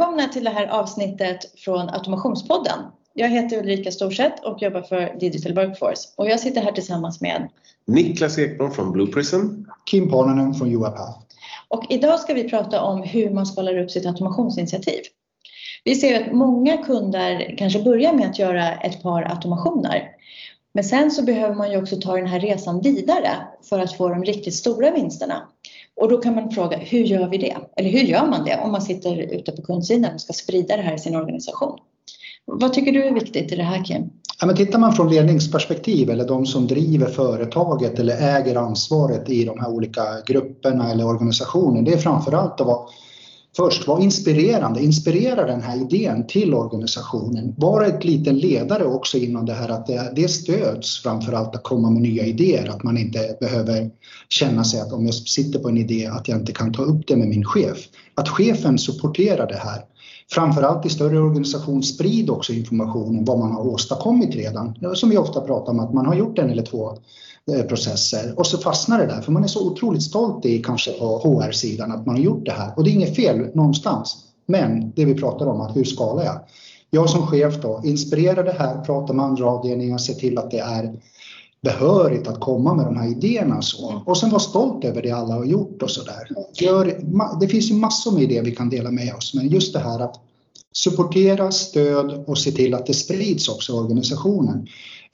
Välkomna till det här avsnittet från Automationspodden. Jag heter Ulrika Storseth och jobbar för Digital Workforce och jag sitter här tillsammans med Niklas Ekblom från Blue Prism. Kim Parnanen från UiPath. Och idag ska vi prata om hur man skalar upp sitt automationsinitiativ. Vi ser att många kunder kanske börjar med att göra ett par automationer. Men sen så behöver man ju också ta den här resan vidare för att få de riktigt stora vinsterna. Och då kan man fråga, hur gör vi det? Eller hur gör man det om man sitter ute på kundsidan och ska sprida det här i sin organisation? Vad tycker du är viktigt i det här Kim? Ja, men tittar man från ledningsperspektiv eller de som driver företaget eller äger ansvaret i de här olika grupperna eller organisationen, det är framförallt att vara Först, var inspirerande, inspirera den här idén till organisationen. Var ett liten ledare också inom det här att det, det stöds framförallt att komma med nya idéer, att man inte behöver känna sig att om jag sitter på en idé att jag inte kan ta upp det med min chef. Att chefen supporterar det här. Framförallt i större organisation, sprid också om vad man har åstadkommit redan. Som vi ofta pratar om att man har gjort en eller två eh, processer och så fastnar det där för man är så otroligt stolt i kanske på HR-sidan att man har gjort det här och det är inget fel någonstans. Men det vi pratar om att hur skalar jag? Jag som chef då inspirerar det här, pratar med andra avdelningar, ser till att det är behörigt att komma med de här idéerna så. Och sen vara stolt över det alla har gjort och sådär. Det finns ju massor med idéer vi kan dela med oss men just det här att supportera, stöd och se till att det sprids också i organisationen.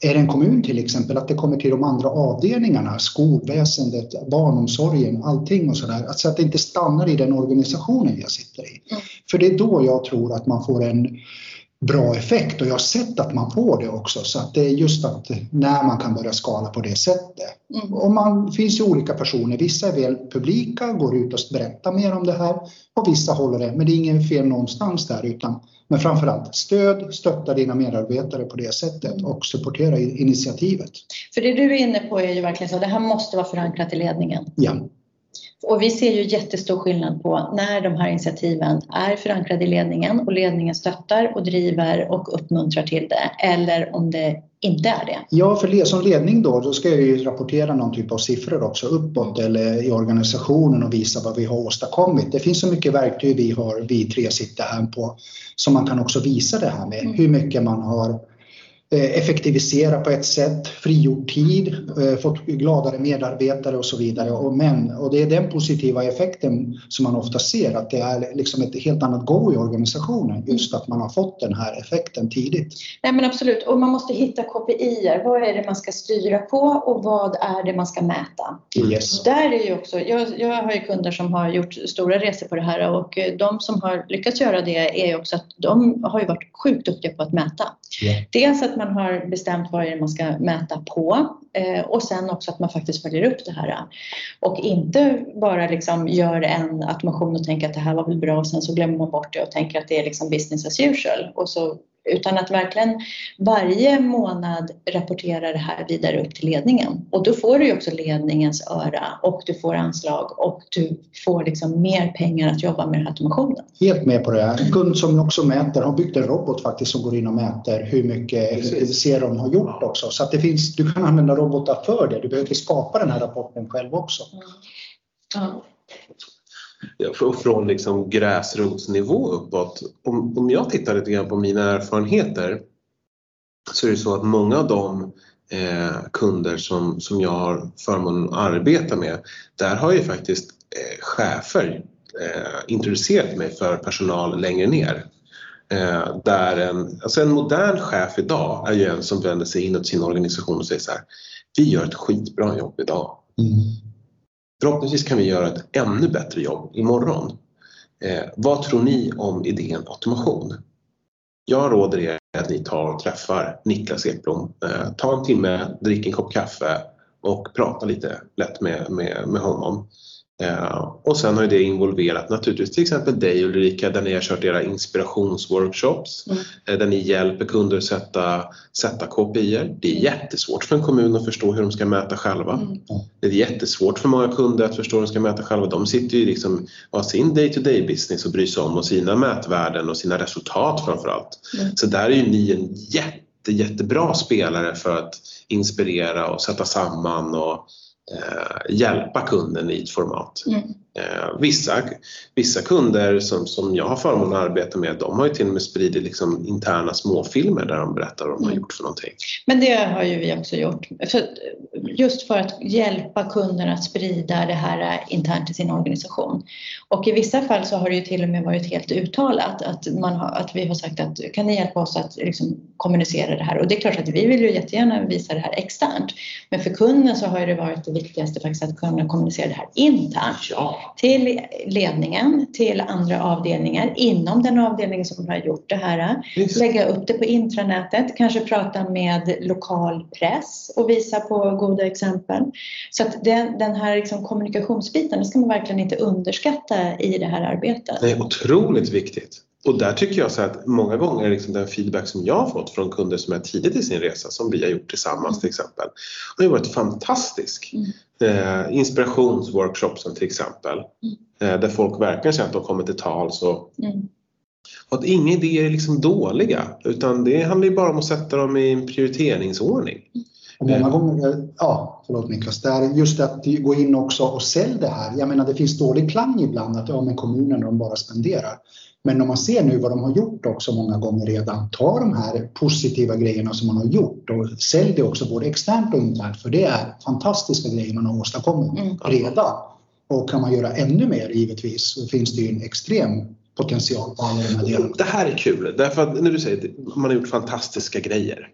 Är det en kommun till exempel, att det kommer till de andra avdelningarna, skolväsendet, barnomsorgen, allting och sådär. Så att det inte stannar i den organisationen jag sitter i. Mm. För det är då jag tror att man får en bra effekt och jag har sett att man får det också så att det är just att när man kan börja skala på det sättet. Mm. Och man finns ju olika personer, vissa är väl publika, går ut och berättar mer om det här och vissa håller det, men det är ingen fel någonstans där utan men framförallt stöd, stötta dina medarbetare på det sättet och supportera initiativet. För det du är inne på är ju verkligen så, det här måste vara förankrat i ledningen. Ja. Och vi ser ju jättestor skillnad på när de här initiativen är förankrade i ledningen och ledningen stöttar och driver och uppmuntrar till det eller om det inte är det. Ja, för som ledning då, då ska jag ju rapportera någon typ av siffror också uppåt eller i organisationen och visa vad vi har åstadkommit. Det finns så mycket verktyg vi har, vi tre sitter här på, som man kan också visa det här med. Mm. Hur mycket man har effektivisera på ett sätt, frigjort tid, eh, fått gladare medarbetare och så vidare. Och, men, och det är den positiva effekten som man ofta ser, att det är liksom ett helt annat go i organisationen, just att man har fått den här effekten tidigt. Nej men absolut, och man måste hitta KPI. Vad är det man ska styra på och vad är det man ska mäta? Yes. Där är ju också, jag, jag har ju kunder som har gjort stora resor på det här och de som har lyckats göra det är ju också att de har ju varit sjukt duktiga på att mäta. Yeah. Dels att man har bestämt vad det är man ska mäta på eh, och sen också att man faktiskt följer upp det här. Och inte bara liksom gör en automation och tänker att det här var väl bra och sen så glömmer man bort det och tänker att det är liksom business as usual och så utan att verkligen varje månad rapportera det här vidare upp till ledningen. Och då får du ju också ledningens öra och du får anslag och du får liksom mer pengar att jobba med den här automationen. Helt med på det. En kund som också mäter har byggt en robot faktiskt som går in och mäter hur mycket effektivisering de har gjort också. Så att det finns, du kan använda robotar för det. Du behöver inte skapa den här rapporten själv också. Mm. Ja från liksom gräsrotsnivå uppåt. Om, om jag tittar lite grann på mina erfarenheter så är det så att många av de eh, kunder som, som jag har förmånen att arbeta med, där har ju faktiskt eh, chefer eh, introducerat mig för personal längre ner. Eh, där en, alltså en modern chef idag är ju en som vänder sig inåt sin organisation och säger så här, vi gör ett skitbra jobb idag. Mm. Förhoppningsvis kan vi göra ett ännu bättre jobb imorgon. Eh, vad tror ni om idén automation? Jag råder er att ni tar och träffar Niklas Ekblom. Eh, ta en timme, drick en kopp kaffe och prata lite lätt med, med, med honom. Uh, och sen har det involverat naturligtvis till exempel dig Ulrika där ni har kört era inspirationsworkshops mm. uh, där ni hjälper kunder att sätta, sätta KPI. Det är jättesvårt för en kommun att förstå hur de ska mäta själva. Mm. Det är jättesvårt för många kunder att förstå hur de ska mäta själva. De sitter ju liksom och har sin day to day business och bryr sig om och sina mätvärden och sina resultat framförallt. Mm. Så där är ju ni en jätte, jättebra spelare för att inspirera och sätta samman och eh, hjälpa kunden i ett format. Mm. Eh, vissa, vissa kunder som, som jag har förmånen att arbeta med, de har ju till och med spridit liksom interna småfilmer där de berättar vad de har Mm. gjort för någonting. Men det har ju vi också gjort. För, just för att hjälpa kunder att sprida det här internt i sin organisation. Och i vissa fall så har det ju till och med varit helt uttalat att, man har, att vi har sagt att kan ni hjälpa oss att liksom kommunicera det här? Och det är klart att vi vill ju jättegärna visa det här externt. Men för kunden så har det varit det viktigaste faktiskt att kunna kommunicera det här internt. Ja. Till ledningen, till andra avdelningar inom den avdelning som har gjort det här. Visst. Lägga upp det på intranätet, kanske prata med lokal press och visa på goda exempel. Så att den, den här liksom kommunikationsbiten, ska man verkligen inte underskatta i det här arbetet. Det är otroligt viktigt. Och där tycker jag så att många gånger liksom den feedback som jag har fått från kunder som är tidigt i sin resa, som vi har gjort tillsammans till exempel, har ju varit fantastisk. Mm. Eh, inspirationsworkshopsen till exempel, eh, där folk verkligen känner att de kommer till tals och, Mm. och att inga idéer är liksom dåliga utan det handlar ju bara om att sätta dem i en prioriteringsordning. Och många gånger, ja, förlåt Niklas, det är just att gå in också och sälja det här. Jag menar det finns dålig klang ibland att ja men kommunen de bara spenderar. Men om man ser nu vad de har gjort också många gånger redan, ta de här positiva grejerna som man har gjort och sälj det också både externt och internt för det är fantastiska grejer man har åstadkommit Mm. redan. Och kan man göra ännu mer givetvis så finns det ju en extrem potential på alla de här delarna. Det här är kul därför att när du säger att man har gjort fantastiska grejer.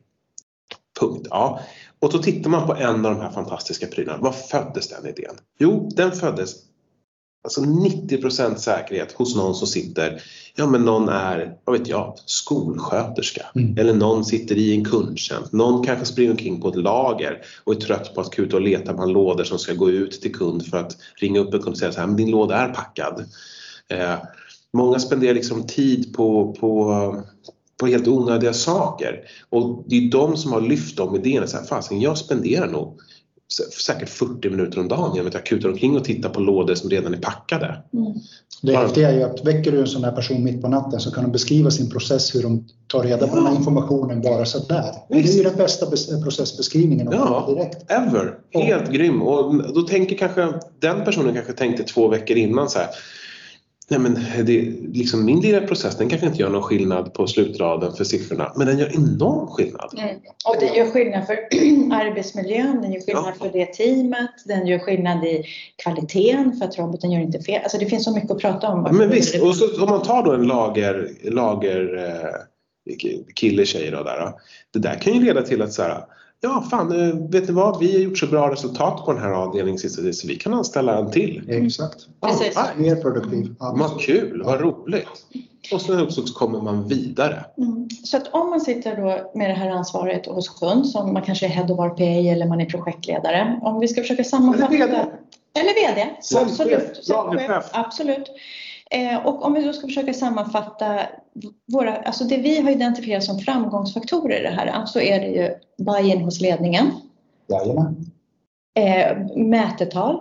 Punkt. Ja. Och så tittar man på en av de här fantastiska prylarna. Var föddes den idén? Jo, den föddes alltså 90% säkerhet hos någon som sitter, ja men någon är, vad vet jag, skolsköterska. Mm. Eller någon sitter i en kundtjänst. Någon kanske springer omkring på ett lager och är trött på att kuta och leta bland lådor som ska gå ut till kund för att ringa upp en kund och säga så här, men din låda är packad. Eh, många spenderar liksom tid på, på, på helt onödiga saker. Och det är de som har lyft de idéerna. Så här, Fasen, jag spenderar nog sä- säkert 40 minuter om dagen genom att jag kutar omkring och tittar på lådor som redan är packade. Mm. Det häftiga är ju att väcker du en sån här person mitt på natten så kan de beskriva sin process hur de tar reda på den här informationen bara sådär. Det är ju den bästa bes- processbeskrivningen Ja. direkt. Ever! Helt grym! Och då tänker kanske den personen kanske tänkte två veckor innan så här. Nej men det, liksom min lilla process den kanske inte gör någon skillnad på slutraden för siffrorna men den gör enorm skillnad. Mm. Och det gör skillnad för arbetsmiljön, den gör skillnad Ja. för det teamet, den gör skillnad i kvaliteten för att roboten gör inte fel. Alltså det finns så mycket att prata om. Men visst, och så, om man tar då en lager, lager eh, kille, tjej då där. Då, det där kan ju leda till att så här, ja fan, eh, vet ni vad, vi har gjort så bra resultat på den här avdelningen sista tiden så vi kan anställa en till. Exakt. Precis. Ah, Mer produktiv. Vad kul, vad roligt! Och sen så kommer man vidare. Mm. Så att om man sitter då med det här ansvaret hos kund, som man kanske är Head of RPA eller man är projektledare, om vi ska försöka sammanfatta. Eller VD. Eller VD, absolut. Absolut. Eh, och om vi då ska försöka sammanfatta våra, alltså det vi har identifierat som framgångsfaktorer i det här, så är det ju buy-in hos ledningen, Jajamän. eh, mätetal,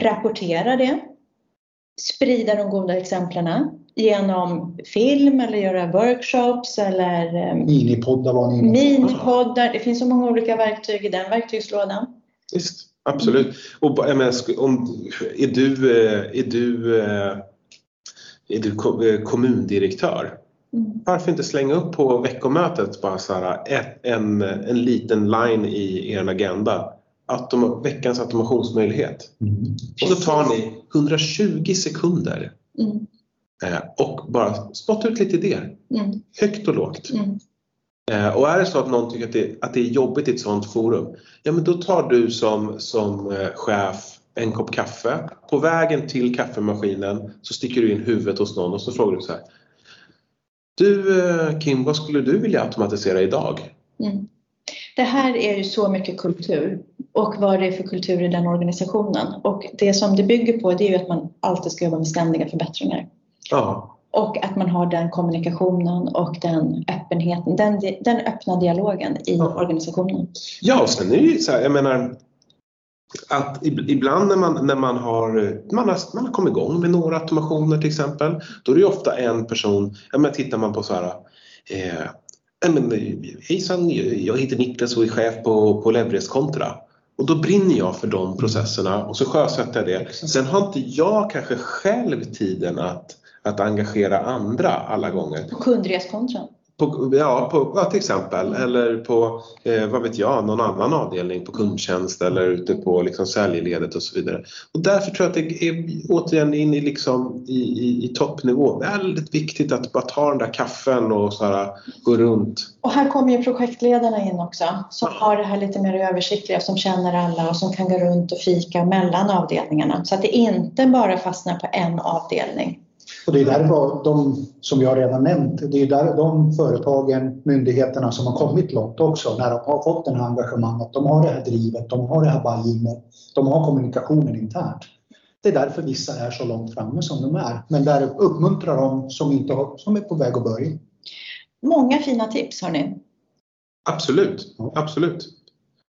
rapportera det, sprida de goda exemplen genom film eller göra workshops eller eh, Minipoddar var ni minipoddar. Det finns så många olika verktyg i den verktygslådan. Visst, absolut. Och sk- om, är du, eh, är du, eh, är du eh, kommundirektör? Mm. Varför inte slänga upp på veckomötet bara så här, ett, en, en liten line i er agenda. Autom veckans automationsmöjlighet. Mm. Och då tar ni 120 sekunder Mm. eh, och bara spotta ut lite idéer. Mm. Högt och lågt. Mm. Eh, Och är det så att någon tycker att det, att det är jobbigt i ett sådant forum, ja men då tar du som, som eh, chef en kopp kaffe. På vägen till kaffemaskinen så sticker du in huvudet hos någon och så frågar du så här. Du eh, Kim, vad skulle du vilja automatisera idag? Mm. Det här är ju så mycket kultur och vad det är för kultur i den organisationen. Och det som det bygger på det är ju att man alltid ska jobba med ständiga förbättringar. Ja, Och att man har den kommunikationen och den öppenheten, den, den öppna dialogen i Ja. organisationen. ja och sen är det ju så här, jag menar att ib- ibland när man, när man, har, man, har, man har kommit igång med några automationer till exempel, då är det ju ofta en person, ja men tittar man på så här eh, ja, men, Hejsan, jag heter Niklas och är chef på, på Leverest Contra. Och då brinner jag för de processerna och så sjösätter jag det. Sen har inte jag kanske själv tiden att, att engagera andra alla gånger. På kundreskonton? På, ja, på, ja, till exempel. Eller på, eh, vad vet jag, någon annan avdelning på kundtjänst eller ute på liksom, säljledet och så vidare. Och därför tror jag att det är återigen in i, liksom, i, i, i toppnivå väldigt viktigt att bara ta den där kaffen och så här, gå runt. Och här kommer ju projektledarna in också som har det här lite mer översiktliga, som känner alla och som kan gå runt och fika mellan avdelningarna så att det inte bara fastnar på en avdelning. Och det är där de, som jag redan nämnt, det är där de företagen, myndigheterna som har kommit långt också, när de har fått det här engagemanget, de har det här drivet, de har det här buy de har kommunikationen internt. Det är därför vissa är så långt framme som de är. Men där uppmuntrar de som, inte har, som är på väg att börja. Många fina tips har ni. Absolut, absolut.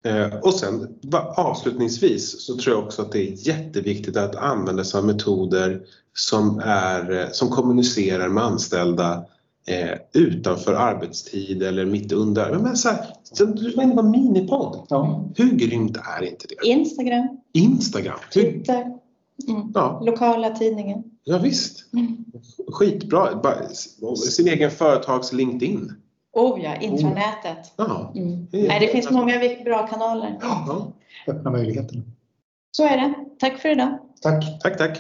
Eh, och sen avslutningsvis så tror jag också att det är jätteviktigt att använda sig av metoder som, är, eh, som kommunicerar med anställda eh, utanför arbetstid eller mitt under. Men så här, du var inne på minipodd. Ja. Hur grymt är inte det? Instagram. Instagram. Twitter. Mm. Ja. Lokala tidningen. Ja, visst. Mm. Skitbra. Sin egen företags LinkedIn. Oh ja, intranätet. Oh. Mm. Nej, det finns många bra kanaler. Ja. Öppna möjligheterna. Så är det. Tack för idag. Tack. Tack, tack.